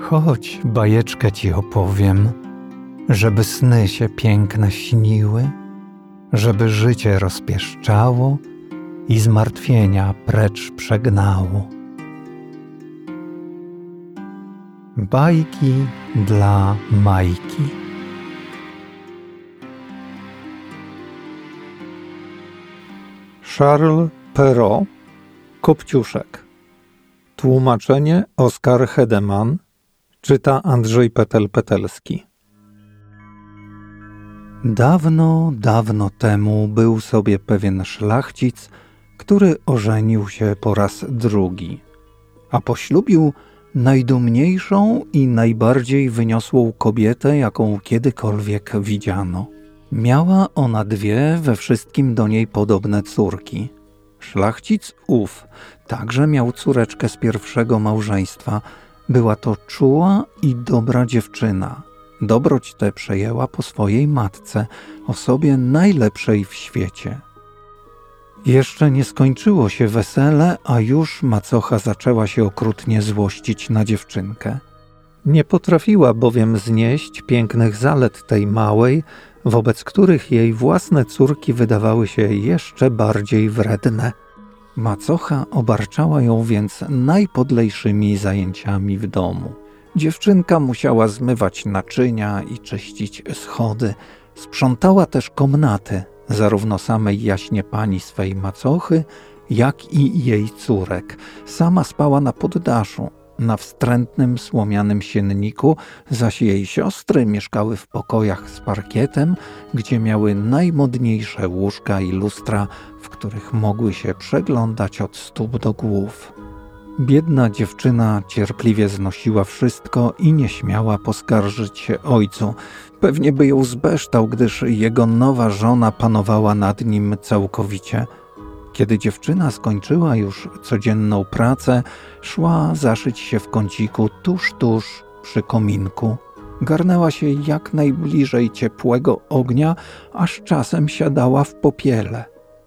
Chodź, bajeczkę ci opowiem, żeby sny się piękne śniły, żeby życie rozpieszczało i zmartwienia precz przegnało. Bajki dla Majki. Charles Perrault Kopciuszek Tłumaczenie Oskar Hedeman Czyta Andrzej Petel-Petelski Dawno, dawno temu był sobie pewien szlachcic, który ożenił się po raz drugi, a poślubił najdumniejszą i najbardziej wyniosłą kobietę, jaką kiedykolwiek widziano. Miała ona dwie we wszystkim do niej podobne córki. Szlachcic ów także miał córeczkę z pierwszego małżeństwa. Była to czuła i dobra dziewczyna. Dobroć tę przejęła po swojej matce, osobie najlepszej w świecie. Jeszcze nie skończyło się wesele, a już macocha zaczęła się okrutnie złościć na dziewczynkę. Nie potrafiła bowiem znieść pięknych zalet tej małej, wobec których jej własne córki wydawały się jeszcze bardziej wredne. Macocha obarczała ją więc najpodlejszymi zajęciami w domu. Dziewczynka musiała zmywać naczynia i czyścić schody. Sprzątała też komnaty, zarówno samej jaśnie pani swej macochy, jak i jej córek. Sama spała na poddaszu, na wstrętnym słomianym sienniku, zaś jej siostry mieszkały w pokojach z parkietem, gdzie miały najmodniejsze łóżka i lustra, w których mogły się przeglądać od stóp do głów. Biedna dziewczyna cierpliwie znosiła wszystko i nie śmiała poskarżyć się ojcu. Pewnie by ją zbeształ, gdyż jego nowa żona panowała nad nim całkowicie. Kiedy dziewczyna skończyła już codzienną pracę, szła zaszyć się w kąciku tuż, tuż przy kominku. Garnęła się jak najbliżej ciepłego ognia, aż czasem siadała w popiele.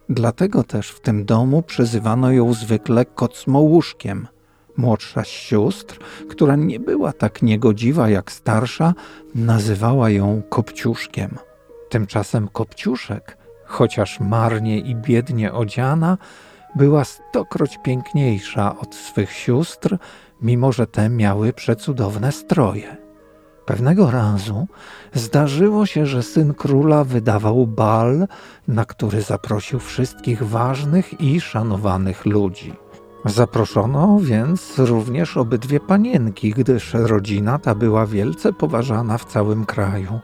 Dlatego też w tym domu przezywano ją zwykle kocmołuszkiem. Młodsza z sióstr, która nie była tak niegodziwa jak starsza, nazywała ją Kopciuszkiem. Tymczasem Kopciuszek, chociaż marnie i biednie odziana, była stokroć piękniejsza od swych sióstr, mimo że te miały przecudowne stroje. Pewnego razu zdarzyło się, że syn króla wydawał bal, na który zaprosił wszystkich ważnych i szanowanych ludzi. Zaproszono więc również obydwie panienki, gdyż rodzina ta była wielce poważana w całym kraju.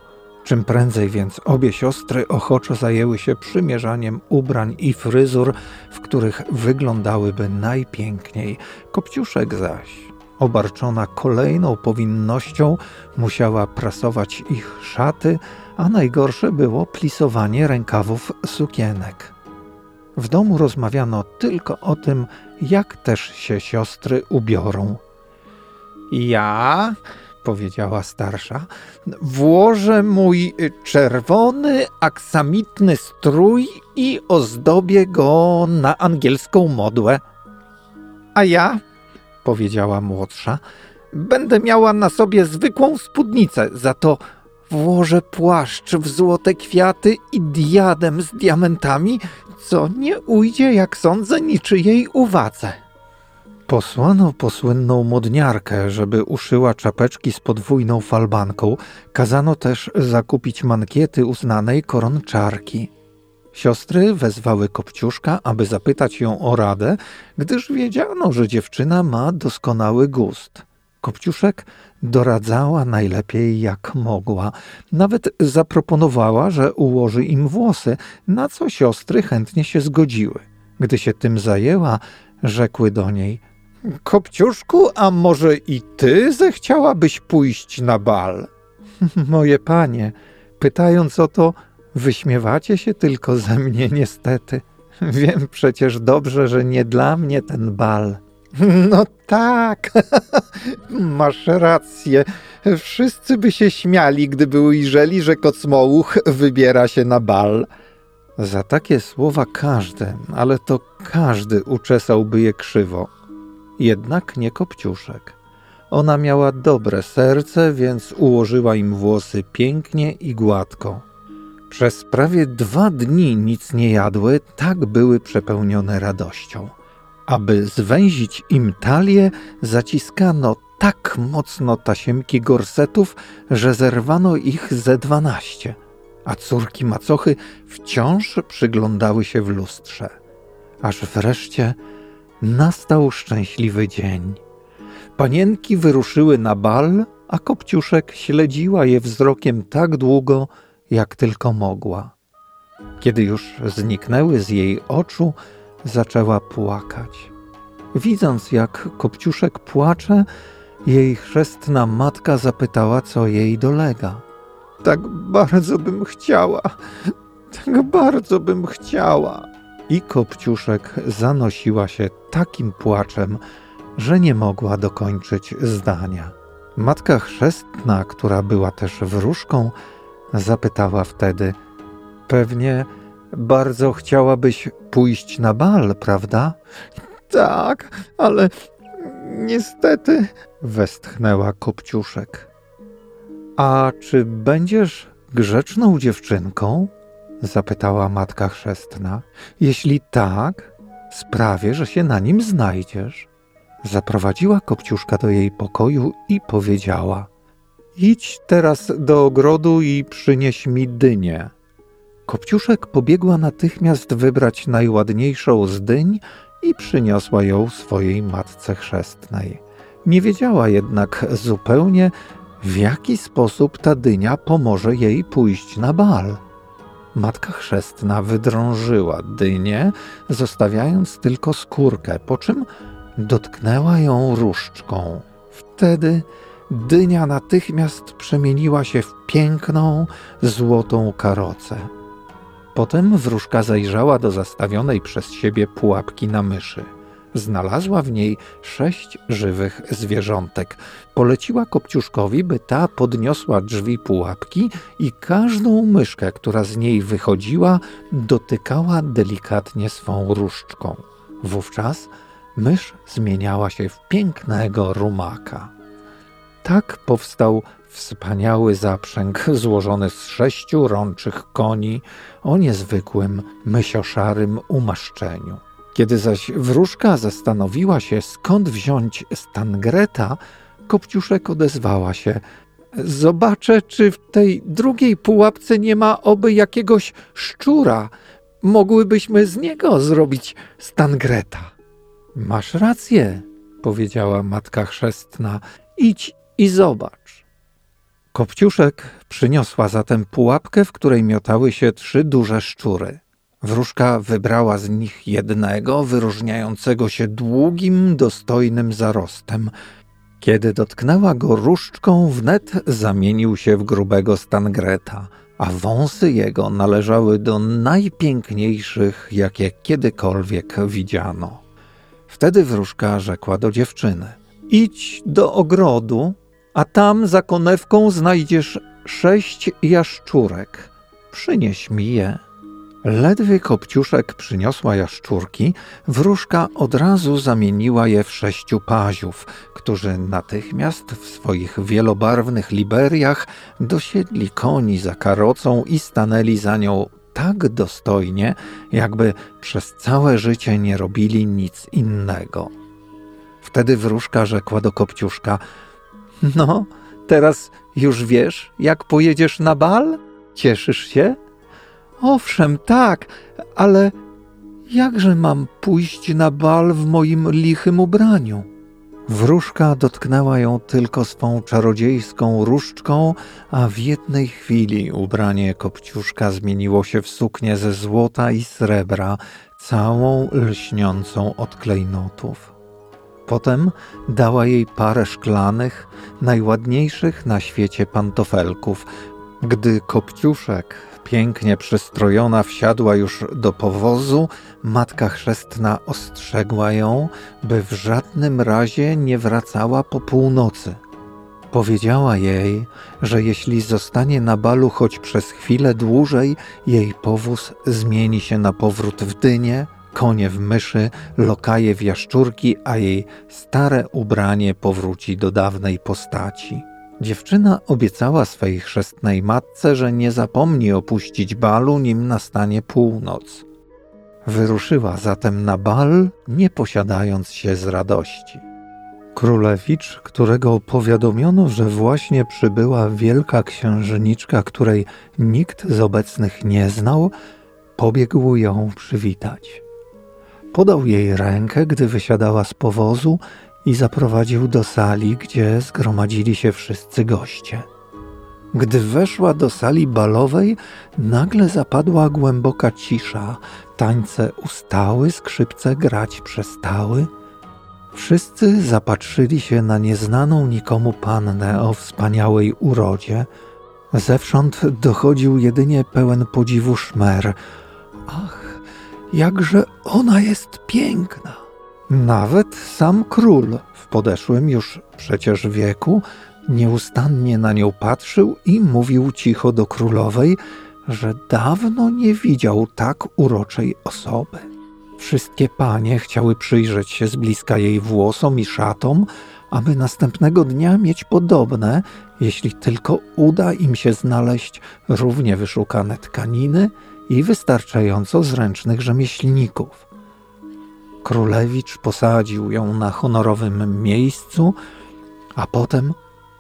Czym prędzej więc obie siostry ochoczo zajęły się przymierzaniem ubrań i fryzur, w których wyglądałyby najpiękniej. Kopciuszek zaś obarczona kolejną powinnością, musiała prasować ich szaty, a najgorsze było plisowanie rękawów sukienek. W domu rozmawiano tylko o tym, jak też się siostry ubiorą. Ja, powiedziała starsza, włożę mój czerwony, aksamitny strój i ozdobię go na angielską modłę. A ja, powiedziała młodsza. Będę miała na sobie zwykłą spódnicę, za to włożę płaszcz w złote kwiaty i diadem z diamentami, co nie ujdzie, jak sądzę, niczyjej uwadze. Posłano posłynną modniarkę, żeby uszyła czapeczki z podwójną falbanką. Kazano też zakupić mankiety uznanej koronczarki. Siostry wezwały Kopciuszka, aby zapytać ją o radę, gdyż wiedziano, że dziewczyna ma doskonały gust. Kopciuszek doradzała najlepiej jak mogła. Nawet zaproponowała, że ułoży im włosy, na co siostry chętnie się zgodziły. Gdy się tym zajęła, rzekły do niej: Kopciuszku, a może i ty zechciałabyś pójść na bal? Moje panie, pytając o to, Wyśmiewacie się tylko ze mnie, niestety. Wiem przecież dobrze, że nie dla mnie ten bal. No tak, masz rację. Wszyscy by się śmiali, gdyby ujrzeli, że kocmołuch wybiera się na bal. Za takie słowa każdy, ale to każdy uczesałby je krzywo. Jednak nie Kopciuszek. Ona miała dobre serce, więc ułożyła im włosy pięknie i gładko. Przez prawie dwa dni nic nie jadły, tak były przepełnione radością. Aby zwęzić im talię, zaciskano tak mocno tasiemki gorsetów, że zerwano ich ze dwanaście, a córki macochy wciąż przyglądały się w lustrze. Aż wreszcie nastał szczęśliwy dzień. Panienki wyruszyły na bal, a Kopciuszek śledziła je wzrokiem tak długo, jak tylko mogła. Kiedy już zniknęły z jej oczu, zaczęła płakać. Widząc, jak Kopciuszek płacze, jej chrzestna matka zapytała, co jej dolega. Tak bardzo bym chciała, tak bardzo bym chciała. I Kopciuszek zanosiła się takim płaczem, że nie mogła dokończyć zdania. Matka chrzestna, która była też wróżką, zapytała wtedy: Pewnie bardzo chciałabyś pójść na bal, prawda? Tak, ale niestety, westchnęła Kopciuszek. A czy będziesz grzeczną dziewczynką? Zapytała matka chrzestna. Jeśli tak, sprawię, że się na nim znajdziesz. Zaprowadziła Kopciuszka do jej pokoju i powiedziała: Idź teraz do ogrodu i przynieś mi dynię. Kopciuszek pobiegła natychmiast wybrać najładniejszą z dyń i przyniosła ją swojej matce chrzestnej. Nie wiedziała jednak zupełnie, w jaki sposób ta dynia pomoże jej pójść na bal. Matka chrzestna wydrążyła dynię, zostawiając tylko skórkę, po czym dotknęła ją różdżką. Wtedy dynia natychmiast przemieniła się w piękną, złotą karocę. Potem wróżka zajrzała do zastawionej przez siebie pułapki na myszy. Znalazła w niej sześć żywych zwierzątek. Poleciła Kopciuszkowi, by ta podniosła drzwi pułapki i każdą myszkę, która z niej wychodziła, dotykała delikatnie swą różdżką. Wówczas mysz zmieniała się w pięknego rumaka. Tak powstał wspaniały zaprzęg złożony z sześciu rączych koni o niezwykłym mysioszarym umaszczeniu. Kiedy zaś wróżka zastanowiła się, skąd wziąć stangreta, Kopciuszek odezwała się. Zobaczę, czy w tej drugiej pułapce nie ma oby jakiegoś szczura. Mogłybyśmy z niego zrobić stangreta. Masz rację, powiedziała matka chrzestna. Idź i zobacz. Kopciuszek przyniosła zatem pułapkę, w której miotały się trzy duże szczury. Wróżka wybrała z nich jednego, wyróżniającego się długim, dostojnym zarostem. Kiedy dotknęła go różdżką, wnet zamienił się w grubego stangreta, a wąsy jego należały do najpiękniejszych, jakie kiedykolwiek widziano. Wtedy wróżka rzekła do dziewczyny: Idź do ogrodu, a tam za konewką znajdziesz sześć jaszczurek. Przynieś mi je. Ledwie Kopciuszek przyniosła jaszczurki, wróżka od razu zamieniła je w sześciu paziów, którzy natychmiast w swoich wielobarwnych liberiach dosiedli koni za karocą i stanęli za nią tak dostojnie, jakby przez całe życie nie robili nic innego. Wtedy wróżka rzekła do Kopciuszka: No, teraz już wiesz, jak pojedziesz na bal? Cieszysz się? Owszem, tak, ale jakże mam pójść na bal w moim lichym ubraniu? Wróżka dotknęła ją tylko swą czarodziejską różdżką, a w jednej chwili ubranie kopciuszka zmieniło się w suknię ze złota i srebra, całą lśniącą od klejnotów. Potem dała jej parę szklanych, najładniejszych na świecie pantofelków. Gdy kopciuszek pięknie przystrojona wsiadła już do powozu, matka chrzestna ostrzegła ją, by w żadnym razie nie wracała po północy. Powiedziała jej, że jeśli zostanie na balu choć przez chwilę dłużej, jej powóz zmieni się na powrót w dynię, konie w myszy, lokaje w jaszczurki, a jej stare ubranie powróci do dawnej postaci. Dziewczyna obiecała swej chrzestnej matce, że nie zapomni opuścić balu, nim nastanie północ. Wyruszyła zatem na bal, nie posiadając się z radości. Królewicz, którego powiadomiono, że właśnie przybyła wielka księżniczka, której nikt z obecnych nie znał, pobiegł ją przywitać. Podał jej rękę, gdy wysiadała z powozu i zaprowadził do sali, gdzie zgromadzili się wszyscy goście. Gdy weszła do sali balowej, nagle zapadła głęboka cisza. Tańce ustały, skrzypce grać przestały. Wszyscy zapatrzyli się na nieznaną nikomu pannę o wspaniałej urodzie. Zewsząd dochodził jedynie pełen podziwu szmer. Ach, jakże ona jest piękna! Nawet sam król w podeszłym już przecież wieku nieustannie na nią patrzył i mówił cicho do królowej, że dawno nie widział tak uroczej osoby. Wszystkie panie chciały przyjrzeć się z bliska jej włosom i szatom, aby następnego dnia mieć podobne, jeśli tylko uda im się znaleźć równie wyszukane tkaniny i wystarczająco zręcznych rzemieślników. Królewicz posadził ją na honorowym miejscu, a potem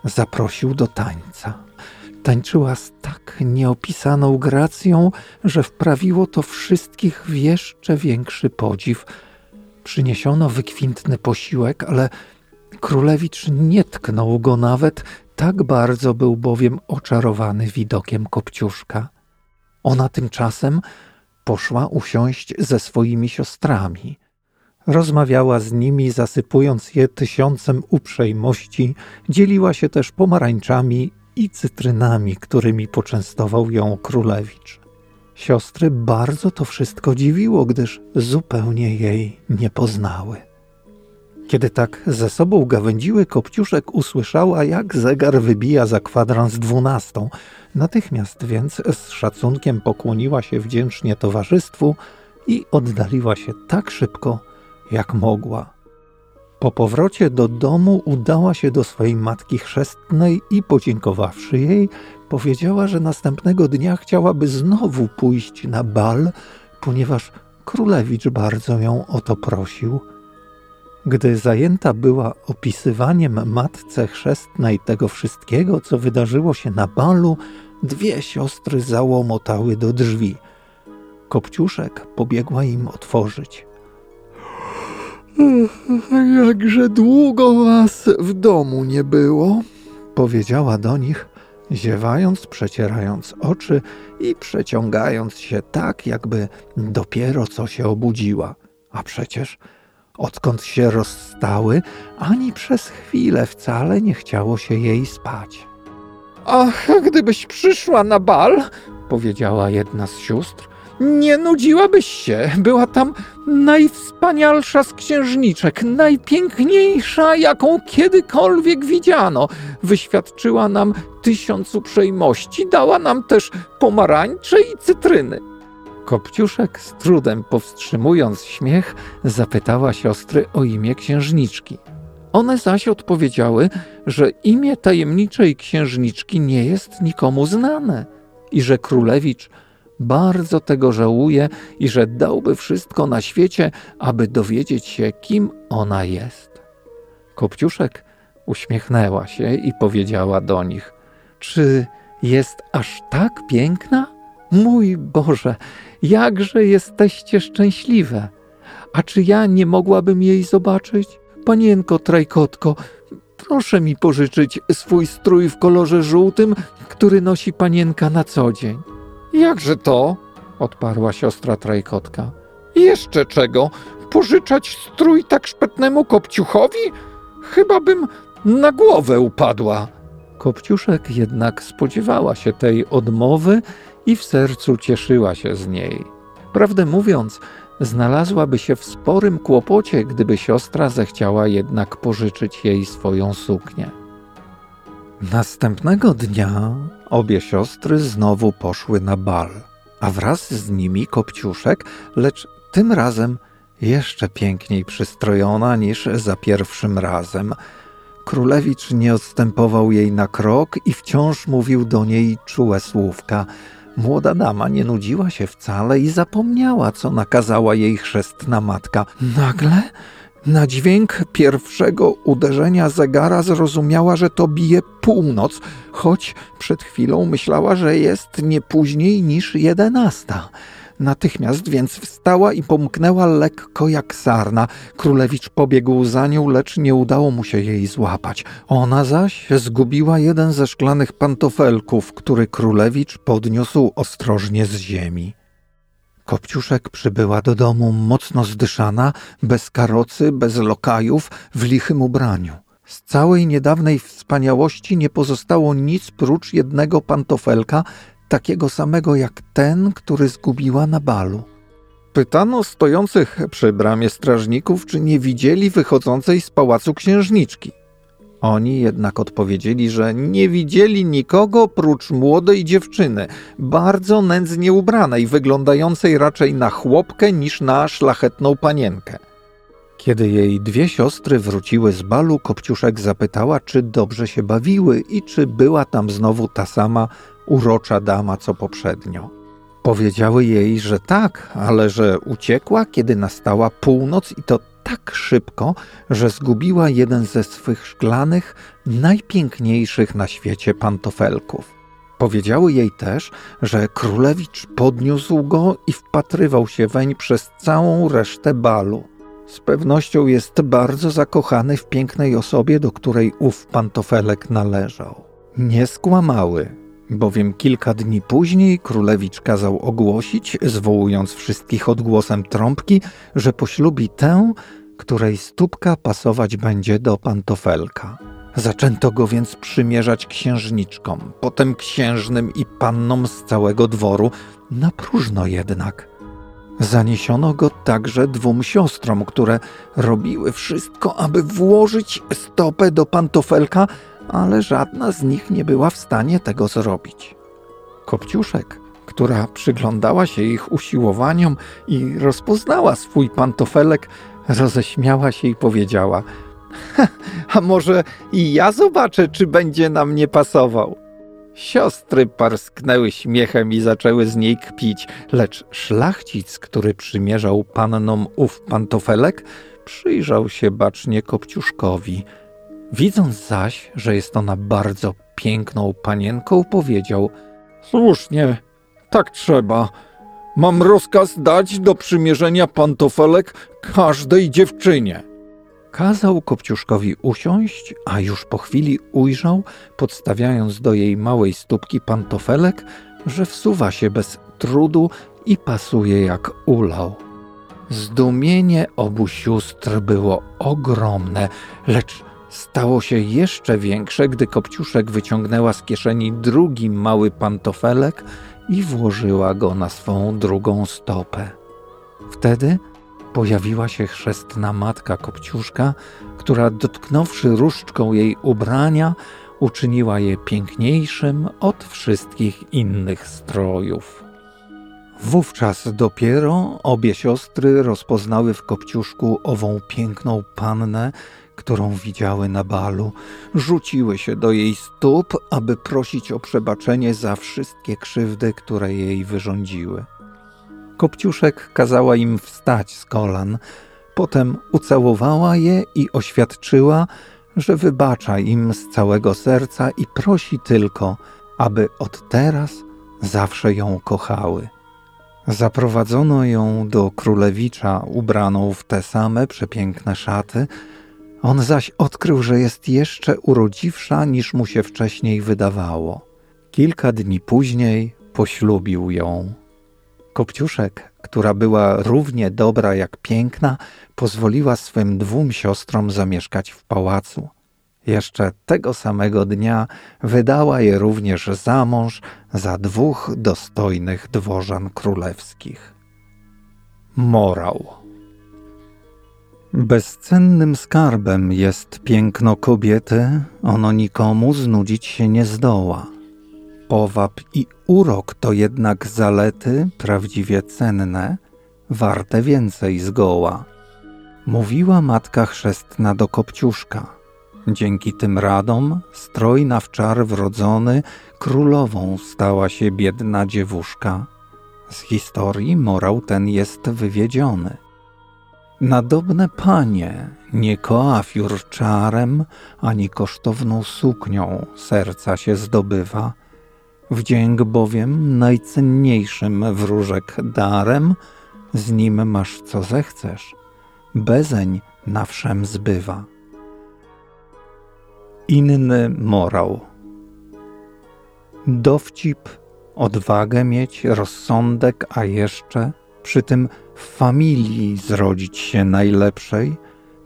zaprosił do tańca. Tańczyła z tak nieopisaną gracją, że wprawiło to wszystkich w jeszcze większy podziw. Przyniesiono wykwintny posiłek, ale królewicz nie tknął go nawet, tak bardzo był bowiem oczarowany widokiem kopciuszka. Ona tymczasem poszła usiąść ze swoimi siostrami. Rozmawiała z nimi, zasypując je tysiącem uprzejmości, dzieliła się też pomarańczami i cytrynami, którymi poczęstował ją królewicz. Siostry bardzo to wszystko dziwiło, gdyż zupełnie jej nie poznały. Kiedy tak ze sobą gawędziły, Kopciuszek usłyszała, jak zegar wybija za kwadrans dwunastą. Natychmiast więc z szacunkiem pokłoniła się wdzięcznie towarzystwu i oddaliła się tak szybko, jak mogła. Po powrocie do domu udała się do swojej matki chrzestnej i podziękowawszy jej, powiedziała, że następnego dnia chciałaby znowu pójść na bal, ponieważ królewicz bardzo ją o to prosił. Gdy zajęta była opisywaniem matce chrzestnej tego wszystkiego, co wydarzyło się na balu, dwie siostry załomotały do drzwi. Kopciuszek pobiegła im otworzyć. Jakże długo was w domu nie było, powiedziała do nich, ziewając, przecierając oczy i przeciągając się tak, jakby dopiero co się obudziła. A przecież odkąd się rozstały, ani przez chwilę wcale nie chciało się jej spać. Ach, gdybyś przyszła na bal, powiedziała jedna z sióstr, nie nudziłabyś się. Była tam najwspanialsza z księżniczek, najpiękniejsza, jaką kiedykolwiek widziano. Wyświadczyła nam tysiąc uprzejmości, dała nam też pomarańcze i cytryny. Kopciuszek, z trudem powstrzymując śmiech, zapytała siostry o imię księżniczki. One zaś odpowiedziały, że imię tajemniczej księżniczki nie jest nikomu znane i że królewicz bardzo tego żałuje i że dałby wszystko na świecie, aby dowiedzieć się, kim ona jest. Kopciuszek uśmiechnęła się i powiedziała do nich: Czy jest aż tak piękna? Mój Boże, jakże jesteście szczęśliwe! A czy ja nie mogłabym jej zobaczyć? Panienko Trajkotko, proszę mi pożyczyć swój strój w kolorze żółtym, który nosi panienka na co dzień. Jakże to? odparła siostra Trajkotka. Jeszcze czego? Pożyczać strój tak szpetnemu kopciuchowi? Chyba bym na głowę upadła. Kopciuszek jednak spodziewała się tej odmowy i w sercu cieszyła się z niej. Prawdę mówiąc, znalazłaby się w sporym kłopocie, gdyby siostra zechciała jednak pożyczyć jej swoją suknię. Następnego dnia obie siostry znowu poszły na bal. a wraz z nimi Kopciuszek, lecz tym razem jeszcze piękniej przystrojona niż za pierwszym razem. Królewicz nie odstępował jej na krok i wciąż mówił do niej czułe słówka. Młoda dama nie nudziła się wcale i zapomniała, co nakazała jej chrzestna matka. Nagle na dźwięk pierwszego uderzenia zegara zrozumiała, że to bije północ, choć przed chwilą myślała, że jest nie później niż jedenasta. Natychmiast więc wstała i pomknęła lekko jak sarna. Królewicz pobiegł za nią, lecz nie udało mu się jej złapać. Ona zaś zgubiła jeden ze szklanych pantofelków, który królewicz podniósł ostrożnie z ziemi. Kopciuszek przybyła do domu mocno zdyszana, bez karocy, bez lokajów, w lichym ubraniu. Z całej niedawnej wspaniałości nie pozostało nic prócz jednego pantofelka, takiego samego jak ten, który zgubiła na balu. Pytano stojących przy bramie strażników, czy nie widzieli wychodzącej z pałacu księżniczki. Oni jednak odpowiedzieli, że nie widzieli nikogo prócz młodej dziewczyny, bardzo nędznie ubranej, wyglądającej raczej na chłopkę niż na szlachetną panienkę. Kiedy jej dwie siostry wróciły z balu, Kopciuszek zapytała, czy dobrze się bawiły i czy była tam znowu ta sama urocza dama co poprzednio. Powiedziały jej, że tak, ale że uciekła, kiedy nastała północ i to tak szybko, że zgubiła jeden ze swych szklanych, najpiękniejszych na świecie pantofelków. Powiedziały jej też, że królewicz podniósł go i wpatrywał się weń przez całą resztę balu. Z pewnością jest bardzo zakochany w pięknej osobie, do której ów pantofelek należał. Nie skłamały, bowiem kilka dni później królewicz kazał ogłosić, zwołując wszystkich odgłosem trąbki, że poślubi tę, której stópka pasować będzie do pantofelka. Zaczęto go więc przymierzać księżniczkom, potem księżnym i pannom z całego dworu, na próżno jednak. Zaniesiono go także dwóm siostrom, które robiły wszystko, aby włożyć stopę do pantofelka, ale żadna z nich nie była w stanie tego zrobić. Kopciuszek, która przyglądała się ich usiłowaniom i rozpoznała swój pantofelek, roześmiała się i powiedziała: A może i ja zobaczę, czy będzie na mnie pasował. Siostry parsknęły śmiechem i zaczęły z niej kpić, lecz szlachcic, który przymierzał pannom ów pantofelek, przyjrzał się bacznie Kopciuszkowi. Widząc zaś, że jest ona bardzo piękną panienką, powiedział: Słusznie, tak trzeba. Mam rozkaz dać do przymierzenia pantofelek każdej dziewczynie. Kazał Kopciuszkowi usiąść, a już po chwili ujrzał, podstawiając do jej małej stópki pantofelek, że wsuwa się bez trudu i pasuje jak ulał. Zdumienie obu sióstr było ogromne, lecz stało się jeszcze większe, gdy Kopciuszek wyciągnęła z kieszeni drugi mały pantofelek i włożyła go na swą drugą stopę. Wtedy pojawiła się chrzestna matka Kopciuszka, która dotknąwszy różdżką jej ubrania, uczyniła je piękniejszym od wszystkich innych strojów. Wówczas dopiero obie siostry rozpoznały w Kopciuszku ową piękną pannę, którą widziały na balu, rzuciły się do jej stóp, aby prosić o przebaczenie za wszystkie krzywdy, które jej wyrządziły. Kopciuszek kazała im wstać z kolan, potem ucałowała je i oświadczyła, że wybacza im z całego serca i prosi tylko, aby od teraz zawsze ją kochały. Zaprowadzono ją do królewicza ubraną w te same przepiękne szaty, on zaś odkrył, że jest jeszcze urodziwsza niż mu się wcześniej wydawało. Kilka dni później poślubił ją. Kopciuszek, która była równie dobra jak piękna, pozwoliła swym dwóm siostrom zamieszkać w pałacu. Jeszcze tego samego dnia wydała je również za mąż za dwóch dostojnych dworzan królewskich. Morał. Bezcennym skarbem jest piękno kobiety, ono nikomu znudzić się nie zdoła. powab i urok to jednak zalety prawdziwie cenne, warte więcej zgoła. Mówiła matka chrzestna do Kopciuszka. Dzięki tym radom, strojna w czar wrodzony, królową stała się biedna dziewuszka. Z historii morał ten jest wywiedziony. Nadobne panie, nie koafiur czarem, ani kosztowną suknią serca się zdobywa. Wdzięk bowiem najcenniejszym wróżek darem, z nim masz co zechcesz, bezeń na wszem zbywa. Inny morał. Dowcip, odwagę mieć, rozsądek, a jeszcze przy tym familii zrodzić się najlepszej,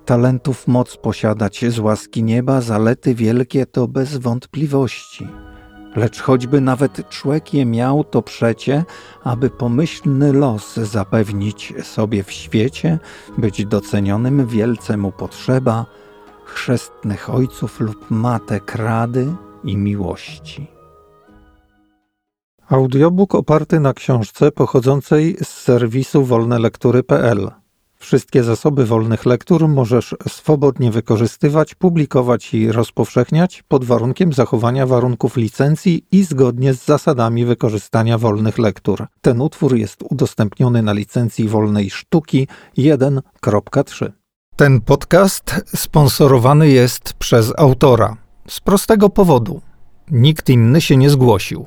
talentów moc posiadać z łaski nieba, zalety wielkie to bez wątpliwości. Lecz choćby nawet człek je miał, to przecie, aby pomyślny los zapewnić sobie w świecie, być docenionym wielce mu potrzeba chrzestnych ojców lub matek rady i miłości. Audiobook oparty na książce pochodzącej z serwisu wolnelektury.pl. Wszystkie zasoby wolnych lektur możesz swobodnie wykorzystywać, publikować i rozpowszechniać pod warunkiem zachowania warunków licencji i zgodnie z zasadami wykorzystania wolnych lektur. Ten utwór jest udostępniony na licencji wolnej sztuki 1.3. Ten podcast sponsorowany jest przez autora. Z prostego powodu. Nikt inny się nie zgłosił.